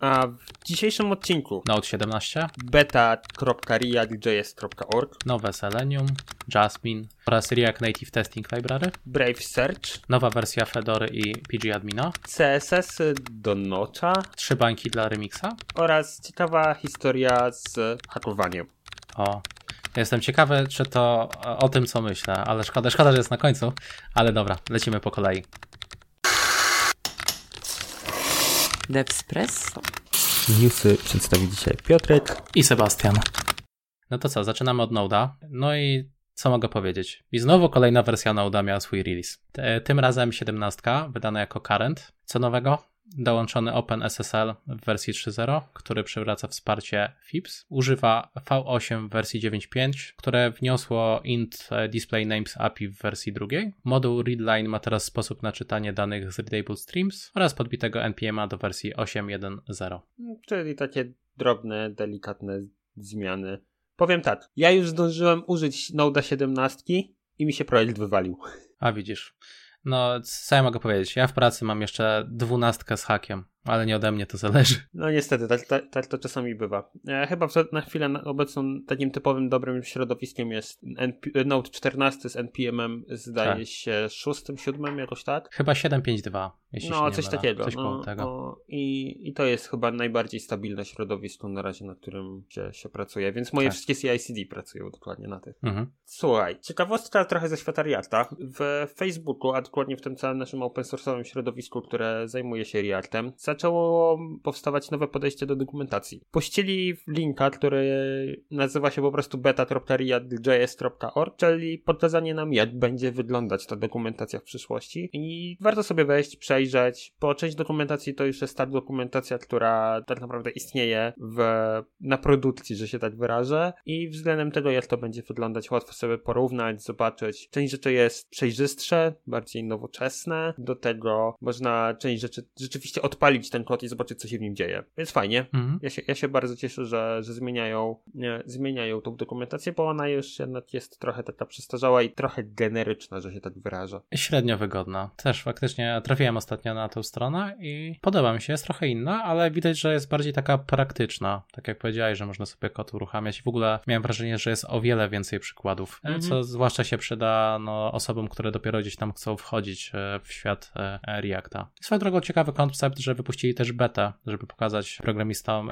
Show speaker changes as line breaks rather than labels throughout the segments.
A w dzisiejszym odcinku
Note 17,
beta.react.js.org,
nowe Selenium, Jasmine oraz React Native Testing Library,
Brave Search,
nowa wersja Fedory i PG Admina,
CSS do Notcha
trzy bańki dla Remixa.
oraz ciekawa historia z hakowaniem.
O, jestem ciekawy, czy to o tym, co myślę, ale szkoda, szkoda, że jest na końcu. Ale dobra, lecimy po kolei.
Devspresso.
Newsy przedstawi dzisiaj Piotrek.
I Sebastian. No to co, zaczynamy od Node'a. No i co mogę powiedzieć? I znowu kolejna wersja Node'a miała swój release. Tym razem 17, wydana jako current. Co nowego? Dołączony OpenSSL w wersji 3.0, który przywraca wsparcie FIPS. Używa V8 w wersji 9.5, które wniosło int e, display names API w wersji drugiej. Moduł readline ma teraz sposób na czytanie danych z readable streams oraz podbitego NPM'a do wersji 8.1.0.
Czyli takie drobne, delikatne zmiany. Powiem tak, ja już zdążyłem użyć Node'a 17 i mi się projekt wywalił.
A widzisz. No, co ja mogę powiedzieć? Ja w pracy mam jeszcze dwunastkę z hakiem, ale nie ode mnie to zależy.
No niestety, tak, tak, tak to czasami bywa. E, chyba na chwilę obecną takim typowym dobrym środowiskiem jest NP, Node 14 z NPM-em, zdaje
Tak.
się 6, 7 jakoś tak.
Chyba 752, jeśli
No, coś
mylę.
takiego.
Coś
no,
tego.
no, i, I to jest chyba najbardziej stabilne środowisko na razie, na którym się, się pracuje, więc moje
Tak.
wszystkie CI/CD pracują dokładnie na tych.
Mhm.
Słuchaj, ciekawostka trochę ze świata Reacta. W Facebooku, a dokładnie w tym całym naszym open source'owym środowisku, które zajmuje się Reactem, zaczęło powstawać nowe podejście do dokumentacji. Puścili linka, który nazywa się po prostu beta.react.js.org, czyli pokazanie nam, jak będzie wyglądać ta dokumentacja w przyszłości. I warto sobie wejść, przejrzeć, bo część dokumentacji to już jest ta dokumentacja, która tak naprawdę istnieje w, na produkcji, że się tak wyrażę. I względem tego, jak to będzie wyglądać, łatwo sobie porównać, zobaczyć. Część rzeczy jest przejrzystsze, bardziej nowoczesne. Do tego można część rzeczy rzeczywiście odpalić ten kod i zobaczyć, co się w nim dzieje. Więc fajnie.
Mhm.
Ja się, ja się bardzo cieszę, że, że zmieniają, nie, zmieniają tą dokumentację, bo ona już jednak jest trochę taka przestarzała i trochę generyczna, że się tak wyrażę.
Średnio wygodna. Też faktycznie trafiłem ostatnio na tę stronę i podoba mi się, jest trochę inna, ale widać, że jest bardziej taka praktyczna. Tak jak powiedziałeś, że można sobie kod uruchamiać i w ogóle miałem wrażenie, że jest o wiele więcej przykładów,
Mhm.
co zwłaszcza się przyda no, osobom, które dopiero gdzieś tam chcą wchodzić e, w świat e, Reacta. Swoją drogą ciekawy koncept, że wypuścili też betę, żeby pokazać programistom,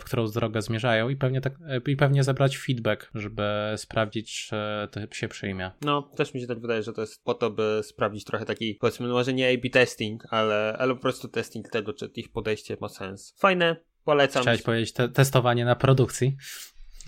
w którą drogę zmierzają i pewnie, tak, e, i pewnie zebrać feedback, żeby sprawdzić, czy to się przyjmie.
No, też mi się tak wydaje, że to jest po to, by sprawdzić trochę taki, powiedzmy, może nie A-B testing, ale, ale po prostu testing tego, czy ich podejście ma sens. Fajne, polecam.
Chciałeś powiedzieć te testowanie na produkcji?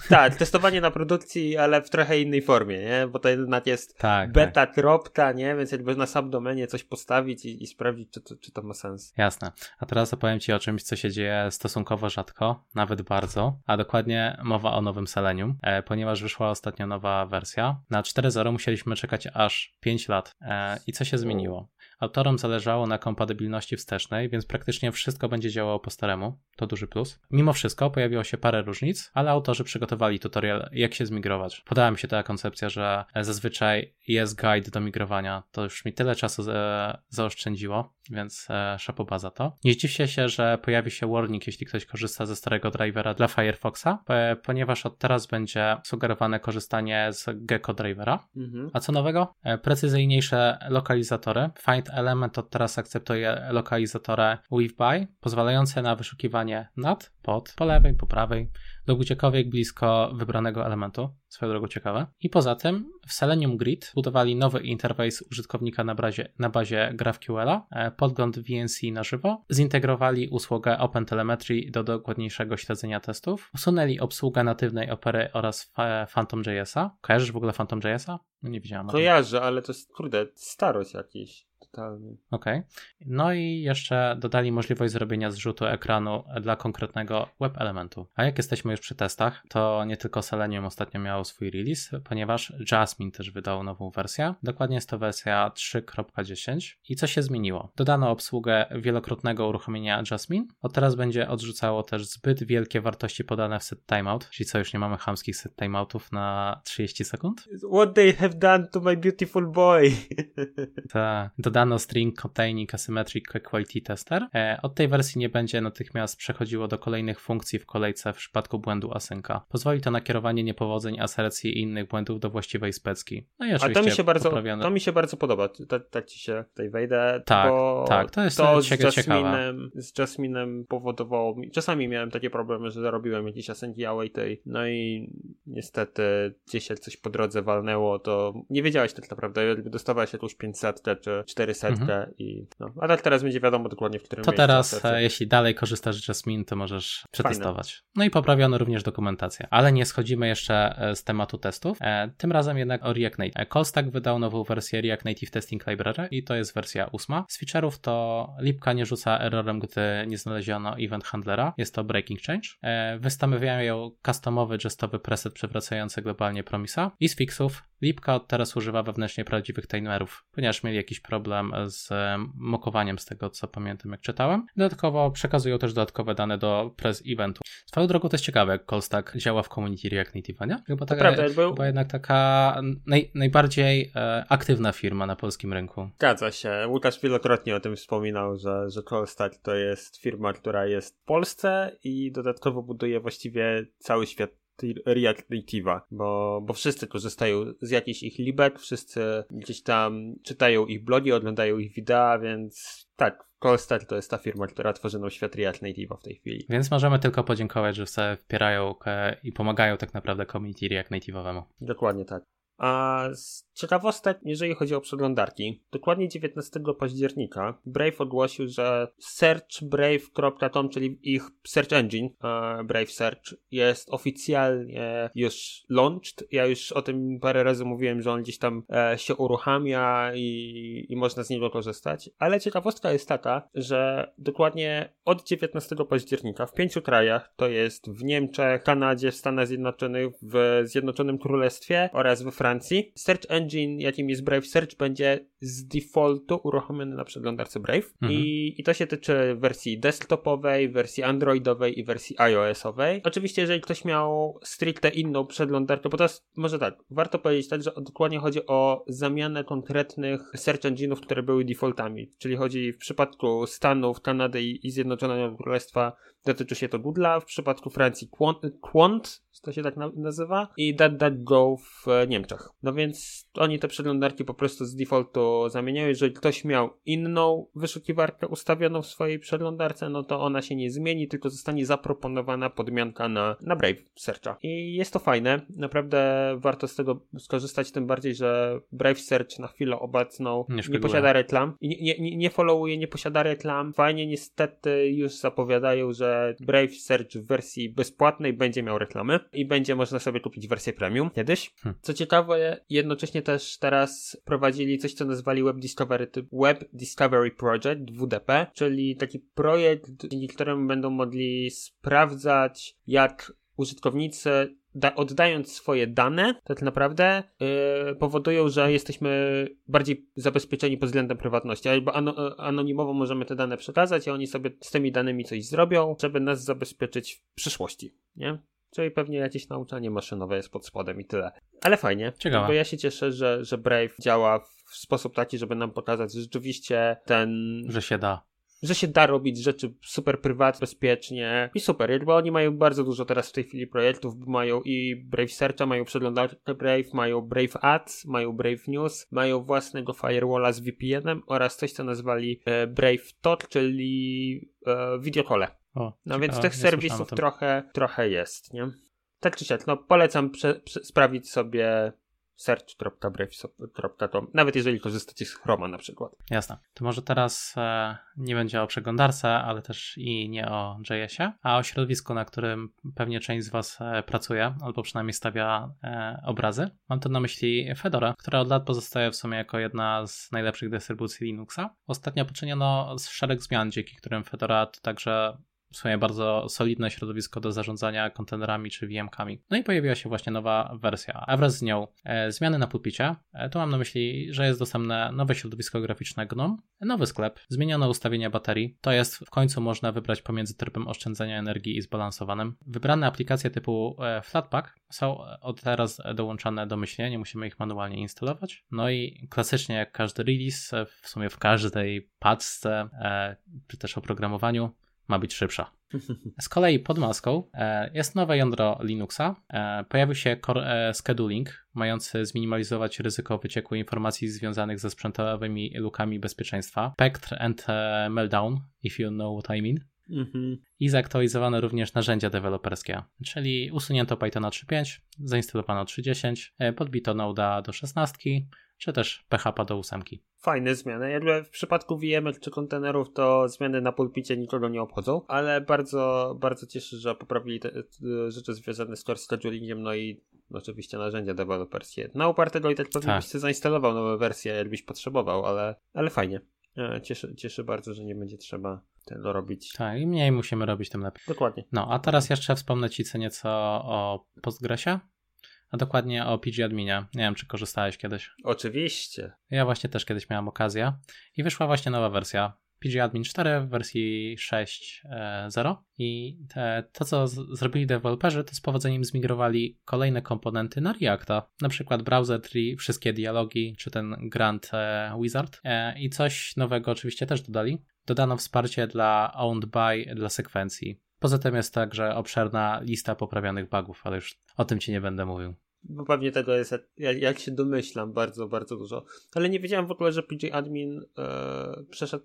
Tak, testowanie na produkcji, ale w trochę innej formie, nie? Bo to jednak jest
Tak. tak.
beta kropka, nie? Więc jakby na subdomenie coś postawić i, i sprawdzić, czy to, czy to ma sens.
Jasne. A teraz opowiem Ci o czymś, co się dzieje stosunkowo rzadko, nawet bardzo, a dokładnie mowa o nowym Selenium, e, ponieważ wyszła ostatnio nowa wersja. Na 4.0 musieliśmy czekać aż 5 lat. E, I co się zmieniło? Autorom zależało na kompatybilności wstecznej, więc praktycznie wszystko będzie działało po staremu. To duży plus. Mimo wszystko pojawiło się parę różnic, ale autorzy przygotowali tutorial, jak się zmigrować. Podoba mi się ta koncepcja, że zazwyczaj jest guide do migrowania. To już mi tyle czasu za, zaoszczędziło, więc e, szapoba za to. Nie zdziwcie się, że pojawi się warning, jeśli ktoś korzysta ze starego drivera dla Firefoxa, e, ponieważ od teraz będzie sugerowane korzystanie z Gecko drivera.
Mhm.
A co nowego? E, Precyzyjniejsze lokalizatory. Find Element od teraz akceptuje lokalizatory with by, pozwalające na wyszukiwanie nad, pod, po lewej, po prawej, lub gdziekolwiek blisko wybranego elementu. Swoją drogą ciekawe. I poza tym w Selenium Grid budowali nowy interfejs użytkownika na bazie, na bazie GraphQL-a, e, podgląd VNC na żywo, zintegrowali usługę OpenTelemetry do dokładniejszego śledzenia testów, usunęli obsługę natywnej opery oraz Phantom.jsa. Kojarzysz w ogóle Phantom.jsa? No nie widziałem.
Kojarzę, ale to jest, kurde, starość jakiś. Totalny.
Okej. No i jeszcze dodali możliwość zrobienia zrzutu ekranu dla konkretnego web elementu. A jak jesteśmy już przy testach, to nie tylko Selenium ostatnio miało swój release, ponieważ Jasmine też wydał nową wersję. Dokładnie jest to wersja 3.10. I co się zmieniło? Dodano obsługę wielokrotnego uruchomienia Jasmine. Od teraz będzie odrzucało też zbyt wielkie wartości podane w set timeout, czyli co już nie mamy chamskich set timeoutów na 30 sekund.
What they have done to my beautiful boy.
Ta. Dodano Nano String Containing Asymmetric Quality Tester. E, od tej wersji nie będzie natychmiast przechodziło do kolejnych funkcji w kolejce w przypadku błędu asynka. Pozwoli to na kierowanie niepowodzeń, asercji i innych błędów do właściwej specki. No i oczywiście
A to mi się bardzo,
poprawione...
to mi się bardzo podoba. Tak, tak ci się tutaj wejdę.
Tak,
bo
tak, to jest
to z
ciekawe.
Jasminem, z Jasminem powodowało mi, czasami miałem takie problemy, że zarobiłem jakieś asynki awaitej, no i niestety gdzieś coś po drodze walnęło, to nie wiedziałeś tak naprawdę, dostawałeś jakąś 500 czy 400 mhm. i no. A tak teraz będzie wiadomo dokładnie w którym
To teraz, e, jeśli dalej korzystasz z Jasmine, to możesz przetestować. Fajne. No i poprawiono również dokumentację. Ale nie schodzimy jeszcze e, z tematu testów. E, tym razem jednak o React Native. Callstack wydał nową wersję React Native Testing Library i to jest wersja ósma. Z feature'ów to lipka nie rzuca errorem, gdy nie znaleziono event handlera. Jest to breaking change. Wystawiono customowy gestowy preset przewracający globalnie promisa i z fixów Lipka od teraz używa wewnętrznie prawdziwych timerów, ponieważ mieli jakiś problem z mokowaniem z tego, co pamiętam, jak czytałem. Dodatkowo przekazują też dodatkowe dane do press eventu. Swoją drogą to jest ciekawe, jak Callstack działa w community React Native, nie? Chyba, taka, prawda, był... chyba jednak taka naj, najbardziej e, aktywna firma na polskim rynku.
Zgadza się. Łukasz wielokrotnie o tym wspominał, że, że to jest firma, która jest w Polsce i dodatkowo buduje właściwie cały świat React Native'a, bo, bo wszyscy korzystają z jakichś ich libek, wszyscy gdzieś tam czytają ich blogi, oglądają ich wideo, więc tak, Callstar to jest ta firma, która tworzy nam świat React Native'a w tej chwili.
Więc możemy tylko podziękować, że sobie wspierają i pomagają tak naprawdę community React Native'owemu.
Dokładnie tak. A ciekawostek, jeżeli chodzi o przeglądarki, dokładnie 19 października Brave ogłosił, że searchbrave.com, czyli ich search engine Brave Search jest oficjalnie już launched. Ja już o tym parę razy mówiłem, że on gdzieś tam e, się uruchamia i, i można z niego korzystać. Ale ciekawostka jest taka, że dokładnie od 19 października w pięciu krajach, to jest w Niemczech, Kanadzie, w Stanach Zjednoczonych, w Zjednoczonym Królestwie oraz we Francji, Francji. Search engine, jakim jest Brave Search, będzie z defaultu uruchomiony na przeglądarce Brave. Mhm. I, I to się tyczy wersji desktopowej, wersji androidowej i wersji iOS-owej. Oczywiście, jeżeli ktoś miał stricte inną przeglądarkę, bo to jest, może tak, warto powiedzieć tak, że dokładnie chodzi o zamianę konkretnych search engine'ów, które były defaultami. Czyli chodzi w przypadku Stanów, Kanady i, i Zjednoczonego Królestwa dotyczy się to Google'a, w przypadku Francji Quant, Quant to się tak nazywa, i DuckDuckGo w Niemczech. No więc oni te przeglądarki po prostu z defaultu zamieniają. Jeżeli ktoś miał inną wyszukiwarkę ustawioną w swojej przeglądarce, no to ona się nie zmieni, tylko zostanie zaproponowana podmianka na, na Brave Searcha. I jest to fajne, naprawdę warto z tego skorzystać, tym bardziej, że Brave Search na chwilę obecną nie, nie posiada reklam, nie, nie, nie followuje, nie posiada reklam. Fajnie niestety już zapowiadają, że Brave Search w wersji bezpłatnej będzie miał reklamy i będzie można sobie kupić wersję premium kiedyś. Hmm. Co ciekawe, jednocześnie też teraz prowadzili coś, co nazwali Web Discovery, Web Discovery Project, WDP, czyli taki projekt, dzięki któremu będą mogli sprawdzać, jak użytkownicy da, oddając swoje dane, tak naprawdę yy, powodują, że jesteśmy bardziej zabezpieczeni pod względem prywatności. Albo ano, anonimowo możemy te dane przekazać, a oni sobie z tymi danymi coś zrobią, żeby nas zabezpieczyć w przyszłości, nie? Czyli pewnie jakieś nauczanie maszynowe jest pod spodem i tyle. Ale fajnie. Ciekawe. Bo ja się cieszę, że, że Brave działa w sposób taki, żeby nam pokazać że rzeczywiście ten.
Że się da
że się da robić rzeczy super prywatnie, bezpiecznie i super, jakby oni mają bardzo dużo teraz w tej chwili projektów, mają i Brave Searcha, mają przeglądarkę Brave, mają Brave Ads, mają Brave News, mają własnego firewalla z VPN-em oraz coś, co nazwali e, Brave Talk, czyli e, videokole. O, no więc tych serwisów trochę, trochę jest, nie? Tak czy siak, no polecam prze, prze, sprawić sobie search.brave.com, nawet jeżeli korzystacie z Chroma na przykład.
Jasne. To może teraz e, nie będzie o przeglądarce, ale też i nie o JS-ie, a o środowisku, na którym pewnie część z Was e, pracuje, albo przynajmniej stawia e, obrazy. Mam tu na myśli Fedora, która od lat pozostaje w sumie jako jedna z najlepszych dystrybucji Linuxa. Ostatnio poczyniono szereg zmian, dzięki którym Fedora to także w sumie bardzo solidne środowisko do zarządzania kontenerami czy VM-kami. No i pojawiła się właśnie nowa wersja, a wraz z nią e, zmiany na pulpicie. E, tu mam na myśli, że jest dostępne nowe środowisko graficzne GNOME, nowy sklep, zmienione ustawienia baterii. To jest w końcu można wybrać pomiędzy trybem oszczędzania energii i zbalansowanym. Wybrane aplikacje typu e, Flatpak są od teraz dołączane domyślnie, nie musimy ich manualnie instalować. No i klasycznie jak każdy release, w sumie w każdej paczce, czy też oprogramowaniu, ma być szybsza. Z kolei pod maską e, jest nowe jądro Linuxa. E, pojawił się Core Scheduling, mający zminimalizować ryzyko wycieku informacji związanych ze sprzętowymi lukami bezpieczeństwa. Spectre and Meltdown, if you know what I mean. Mhm. I zaktualizowano również narzędzia deweloperskie, czyli usunięto Pythona 3.5, zainstalowano 3.10, podbito Node'a do 16, czy też PHP do 8.
Fajne zmiany. Jakby w przypadku VMek czy kontenerów to zmiany na pulpicie nikogo nie obchodzą, ale bardzo, bardzo cieszę, że poprawili te, te rzeczy związane z core schedulingiem, no i oczywiście narzędzia deweloperskie. Na upartego i tak pewnie tak. byś sobie zainstalował nowe wersje, jakbyś potrzebował, ale, ale fajnie. Cieszę, cieszę bardzo, że nie będzie trzeba tego robić.
Tak, im mniej musimy robić, tym lepiej.
Dokładnie.
No, a teraz jeszcze wspomnę Ci co nieco o Postgresie a dokładnie o PG Adminie. Nie wiem, czy korzystałeś kiedyś.
Oczywiście.
Ja właśnie też kiedyś miałem okazję i wyszła właśnie nowa wersja. PG Admin 4 w wersji 6.0 i te, to, co z, zrobili deweloperzy, to z powodzeniem zmigrowali kolejne komponenty na Reacta, na przykład browser tree, wszystkie dialogi, czy ten Grand e, Wizard e, i coś nowego oczywiście też dodali. Dodano wsparcie dla owned by dla sekwencji. Poza tym jest także obszerna lista poprawionych bugów, ale już o tym ci nie będę mówił.
Bo pewnie tego jest, jak, jak się domyślam, bardzo, bardzo dużo. Ale nie wiedziałem w ogóle, że PJ Admin e, przeszedł,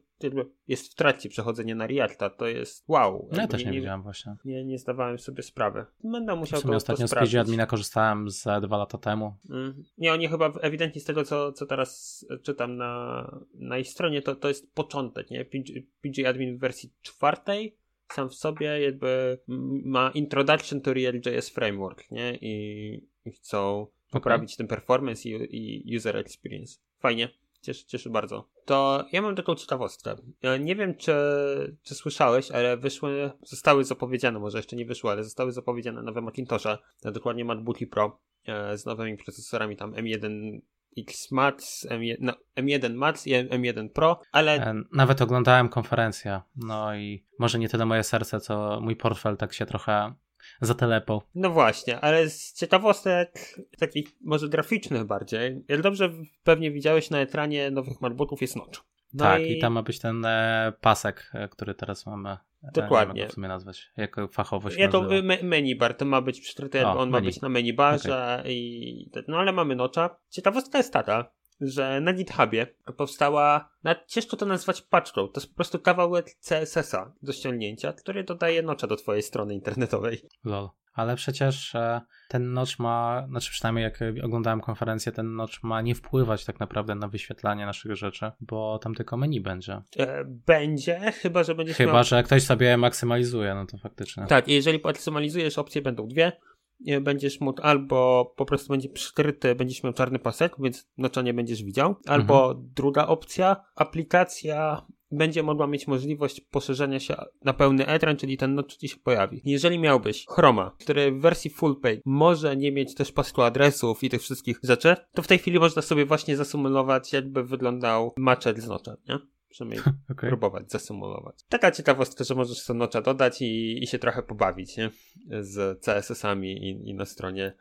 jest w trakcie przechodzenia na Reacta. To jest wow.
Ja też nie, nie wiedziałem właśnie.
Nie, nie zdawałem sobie sprawy. Będę musiał w
sumie to, ostatnio to z PJ Admina korzystałem z dwa lata temu.
Mm. Nie, oni chyba ewidentnie z tego, co, co teraz czytam na, na ich stronie, to, to jest początek, nie? PJ, PJ Admin w wersji czwartej sam w sobie jakby ma introduction to React.js framework, nie? I, i chcą poprawić okay. ten performance i, i user experience. Fajnie. Cieszy, cieszy bardzo. To ja mam taką ciekawostkę. nie wiem, czy, czy słyszałeś, ale wyszły, zostały zapowiedziane, może jeszcze nie wyszły, ale zostały zapowiedziane nowe Macintoshe, dokładnie MacBooki Pro e, z nowymi procesorami tam M1 X Max, M1, no, M1 Max i M1 Pro, ale... E,
nawet oglądałem konferencję, no i może nie tyle moje serce, co mój portfel tak się trochę zatelepał.
No właśnie, ale z ciekawostek takich może graficznych bardziej, jak dobrze pewnie widziałeś na ekranie nowych MacBooków jest notch.
No tak, i... i... tam ma być ten e, pasek, e, który teraz mamy.
Dokładnie.
Nie w sumie nazwać, jako fachowość.
Ja to menu bar, to ma być przytryty, on menu. ma być na menu barze okay. i no ale mamy nocza. Ciekawostka jest taka, że na GitHubie powstała, nawet ciężko to nazwać paczką, to jest po prostu kawałek CSS-a do ściągnięcia, który dodaje nocza do twojej strony internetowej.
Lol. Ale przecież e, ten notch ma, znaczy przynajmniej jak oglądałem konferencję, ten notch ma nie wpływać tak naprawdę na wyświetlanie naszych rzeczy, bo tam tylko menu będzie.
E, będzie, chyba że będziesz
Chyba, miał... że ktoś sobie maksymalizuje, no to faktycznie.
Tak, jeżeli maksymalizujesz, opcje będą dwie będziesz mógł albo po prostu będzie przykryty, będziesz miał czarny pasek, więc nocza nie będziesz widział, albo mhm. druga opcja, aplikacja będzie mogła mieć możliwość poszerzenia się na pełny ekran, czyli ten notch ci się pojawi. Jeżeli miałbyś Chroma, który w wersji full page może nie mieć też pasku adresów i tych wszystkich rzeczy, to w tej chwili można sobie właśnie zasymulować, jakby wyglądał matchet z nocza, nie? Przynajmniej okay. próbować zasymulować. Taka ciekawostka, że możesz sobie nocza dodać i, i się trochę pobawić, nie? Z CSS-ami i, i na stronie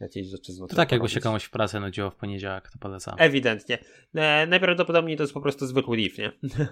jakieś rzeczy z
To tak jakby się komuś w pracy nudziło w poniedziałek, to polecam.
Ewidentnie. E, najprawdopodobniej to jest po prostu zwykły leaf, nie?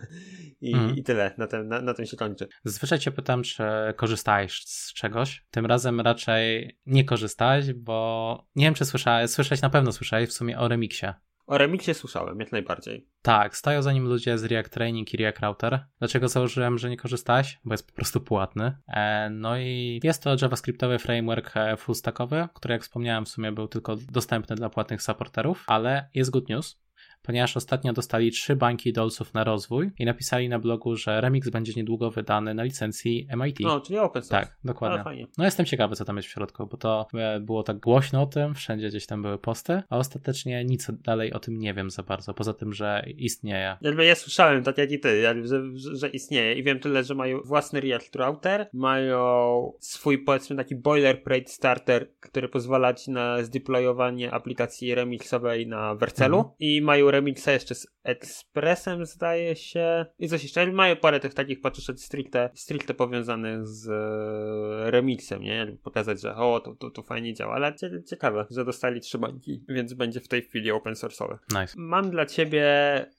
I, mm. I tyle, na tym, na, na tym się kończy.
Zazwyczaj cię pytam, czy korzystałeś z czegoś. Tym razem raczej nie korzystałeś, bo nie wiem, czy słyszałeś, słyszałeś, na pewno słyszałeś w sumie o remiksie.
O remiksie słyszałem, jak najbardziej.
Tak, stoją za nim ludzie z React Training i React Router. Dlaczego założyłem, że nie korzystałeś? Bo jest po prostu płatny. E, no i jest to JavaScriptowy framework e, fullstackowy, który jak wspomniałem w sumie był tylko dostępny dla płatnych supporterów, ale jest good news ponieważ ostatnio dostali trzy bańki dolców na rozwój i napisali na blogu, że remix będzie niedługo wydany na licencji MIT.
No, czyli open source.
Tak, dokładnie. No jestem ciekawy, co tam jest w środku, bo to e, było tak głośno o tym, wszędzie gdzieś tam były posty, a ostatecznie nic dalej o tym nie wiem za bardzo, poza tym, że istnieje.
Jakby ja słyszałem, tak jak i ty, że, że, istnieje i wiem tyle, że mają własny React Router, mają swój powiedzmy taki boilerplate starter, który pozwala ci na zdeployowanie aplikacji remixowej na Vercelu
Mhm.
i mają remixa jeszcze z Expressem zdaje się i coś jeszcze, mają parę tych takich patrzyszek stricte, stricte powiązanych z e, remixem, nie? Pokazać, że o, to, to, to fajnie działa, ale cie- ciekawe, że dostali trzy bańki, więc będzie w tej chwili open source'owy.
Nice.
Mam dla ciebie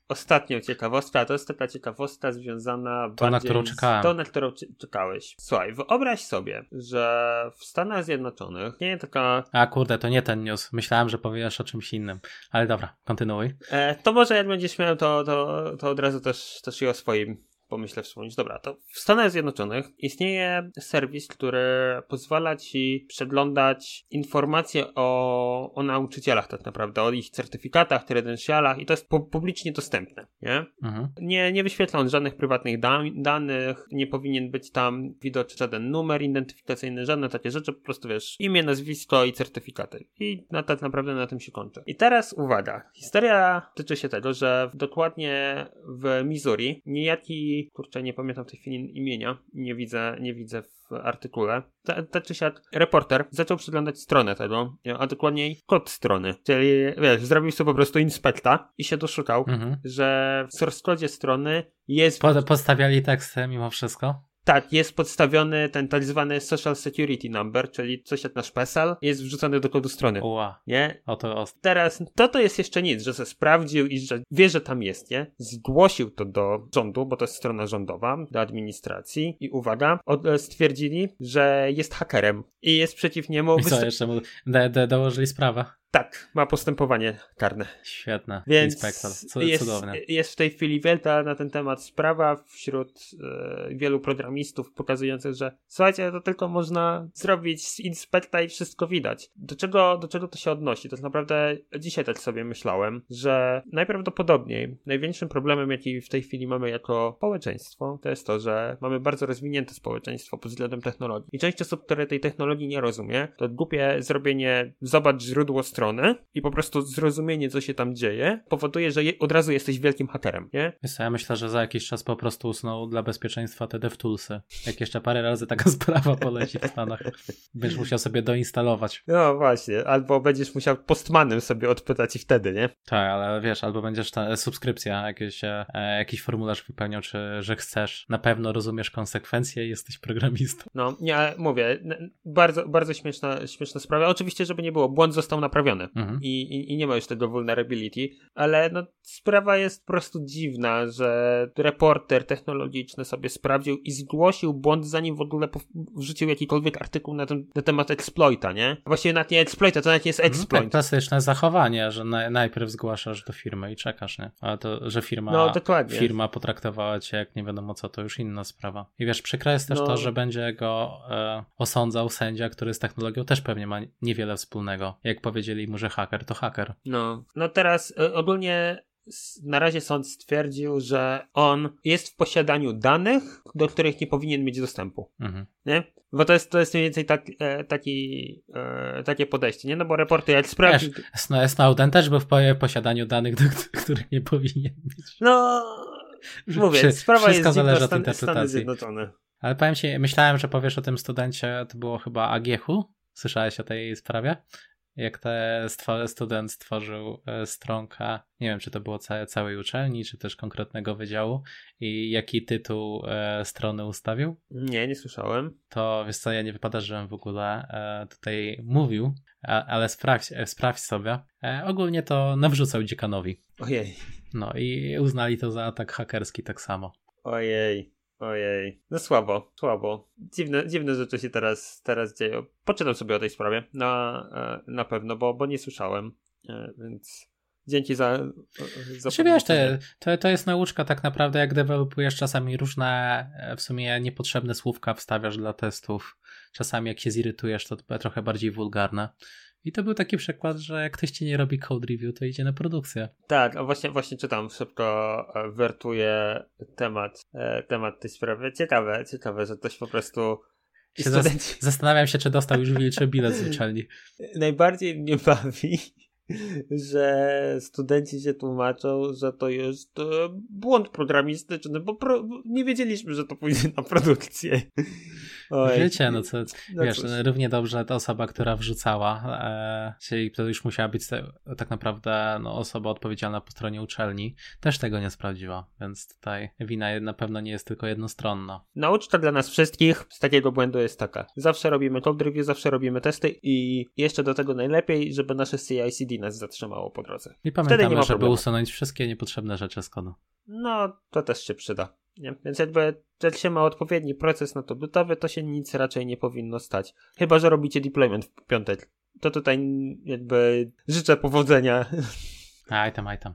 ostatnią ciekawostkę, a to jest taka ciekawostka związana
To, na którą czekałem.
tą, na którą czekałeś. Słuchaj, wyobraź sobie, że w Stanach Zjednoczonych nie taka...
A kurde, to nie ten news. Myślałem, że powiesz o czymś innym. Ale dobra, kontynuuj.
E, to może jak będziesz miał, to, to, to od razu też, też i o swoim pomyślę wspomnieć. Dobra, to w Stanach Zjednoczonych istnieje serwis, który pozwala ci przeglądać informacje o, o nauczycielach tak naprawdę, o ich certyfikatach, kredensialach i to jest pu- publicznie dostępne, nie?
Mhm.
Nie, nie wyświetla on żadnych prywatnych da- danych, nie powinien być tam widoczny żaden numer identyfikacyjny, żadne takie rzeczy, po prostu wiesz, imię, nazwisko i certyfikaty. I na, tak naprawdę na tym się kończy. I teraz uwaga, historia tyczy się tego, że dokładnie w Missouri niejaki, kurczę, nie pamiętam w tej chwili imienia, nie widzę, nie widzę w artykule, ta- tak czy siak reporter zaczął przeglądać stronę tego, a dokładniej kod strony, czyli wiesz, zrobił sobie po prostu inspekta i się doszukał,
Mhm.
że w source strony jest,
Po, podstawiali teksty mimo wszystko.
Tak, jest podstawiony ten tak zwany social security number, czyli coś jak nasz PESEL, jest wrzucony do kodu strony.
Ua,
Nie?
oto o,
Teraz to to jest jeszcze nic, że se sprawdził i że wie, że tam jest, nie? Zgłosił to do rządu, bo to jest strona rządowa, do administracji i uwaga, od, e, stwierdzili, że jest hakerem i jest przeciw niemu.
I co,
wysta-
jeszcze mu de, de, dołożyli sprawę?
Tak, ma postępowanie karne.
Świetne.
Więc
Inspektor.
Jest,
Cudowne.
jest w tej chwili wielka na ten temat sprawa wśród e, wielu programistów pokazujących, że słuchajcie, to tylko można zrobić z inspekta i wszystko widać. Do czego, do czego to się odnosi? To jest naprawdę dzisiaj tak sobie myślałem, że najprawdopodobniej największym problemem, jaki w tej chwili mamy jako społeczeństwo, to jest to, że mamy bardzo rozwinięte społeczeństwo pod względem technologii. I część osób, które tej technologii nie rozumie, to głupie zrobienie zobacz źródło strony i po prostu zrozumienie, co się tam dzieje, powoduje, że od razu jesteś wielkim hakerem, nie?
Wiesz ja myślę, że za jakiś czas po prostu usuną dla bezpieczeństwa te DevToolsy. Jak jeszcze parę razy taka sprawa poleci w Stanach. Będziesz musiał sobie doinstalować.
No właśnie, albo będziesz musiał postmanem sobie odpytać i wtedy, nie?
Tak, ale wiesz, albo będziesz ta subskrypcja, jakieś, e, jakiś formularz wypełniał, czy że chcesz, na pewno rozumiesz konsekwencje i jesteś programistą.
No, nie, mówię, bardzo, bardzo śmieszna, śmieszna sprawa. Oczywiście, żeby nie było, błąd został naprawiony
Mhm.
i, i, i nie ma już tego vulnerability, ale no, sprawa jest po prostu dziwna, że reporter technologiczny sobie sprawdził i zgłosił błąd, zanim w ogóle wrzucił jakikolwiek artykuł na, ten, na temat exploita, nie? Właściwie nawet nie exploita, to nawet nie jest
Mhm, tak,
exploit.
klasyczne zachowanie, że na, najpierw zgłaszasz do firmy i czekasz, nie? Ale to, że firma,
No,
firma potraktowała cię jak nie wiadomo co, to już inna sprawa. I wiesz, przykre jest też
No.
to, że będzie go e, osądzał sędzia, który z technologią też pewnie ma niewiele wspólnego. Jak powiedzieli mu, że haker, to haker.
No, no teraz y, ogólnie na razie sąd stwierdził, że on jest w posiadaniu danych, do których nie powinien mieć dostępu.
Mhm.
Nie? Bo to jest, to jest mniej więcej tak, e, taki, e, takie podejście, nie? No bo reporty jak sprawdził...
Sn- Snowden też był w po- posiadaniu danych, do których nie powinien mieć.
No, mówię, sprawa jest
zależy od
Stan, Stany. Zjednoczone.
Ale powiem ci, myślałem, że powiesz o tym studencie, to było chyba Agiechu. Słyszałeś o tej sprawie? Jak te student stworzył e, stronkę, nie wiem czy to było całe, całej uczelni, czy też konkretnego wydziału i jaki tytuł e, strony ustawił,
Nie, nie słyszałem.
to wiesz co, ja nie wypada, żebym w ogóle e, tutaj mówił, ale sprawdź, sprawdź sobie. Ogólnie to nawrzucał dziekanowi.
Ojej,
No i uznali to za atak hakerski tak samo.
ojej, ojej. No słabo, słabo. Dziwne, dziwne rzeczy się teraz, teraz dzieją. Poczytam sobie o tej sprawie, na, e, na pewno, bo, bo nie słyszałem, e, więc Dzięki za. za
Czy wiesz, to, to, to jest nauczka tak naprawdę, jak dewelopujesz czasami różne e, w sumie niepotrzebne słówka wstawiasz dla testów. Czasami jak się zirytujesz, to trochę bardziej wulgarne. I to był taki przykład, że jak ktoś ci nie robi code review, to idzie na produkcję.
Tak, a właśnie, właśnie czytam, szybko e, wertuję temat, e, temat tej sprawy. Ciekawe, ciekawe, że ktoś po prostu
studenci... Zastanawiam się, czy dostał już wilczy bilet z uczelni.
Najbardziej mnie bawi, że studenci się tłumaczą, że to jest e, błąd programistyczny, bo pro... nie wiedzieliśmy, że to pójdzie na produkcję.
Oj. Wiecie, no co, no wiesz, cóż. równie dobrze ta osoba, która wrzucała, e, czyli to już musiała być tak naprawdę no, osoba odpowiedzialna po stronie uczelni, też tego nie sprawdziła, więc tutaj wina na pewno nie jest tylko jednostronna.
Nauczka dla nas wszystkich z takiego błędu jest taka. Zawsze robimy code review, zawsze robimy testy i jeszcze do tego najlepiej, żeby nasze CI/CD nas zatrzymało po drodze.
I pamiętamy, żeby problemu. usunąć wszystkie niepotrzebne rzeczy z kodu.
No, to też się przyda. Nie? Więc jakby jak się ma odpowiedni proces na to się nic raczej nie powinno stać. Chyba, że robicie deployment w piątek. To tutaj jakby życzę powodzenia.
Aj tam, aj tam.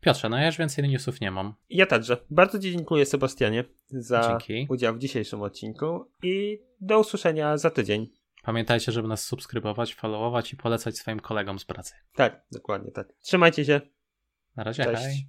Piotrze, no ja już więcej newsów nie mam.
Ja także. Bardzo Ci dziękuję Sebastianie za Dzięki. udział w dzisiejszym odcinku i do usłyszenia za tydzień.
Pamiętajcie, żeby nas subskrybować, followować i polecać swoim kolegom z pracy.
Tak, dokładnie tak. Trzymajcie się.
Na razie, Cześć. hej.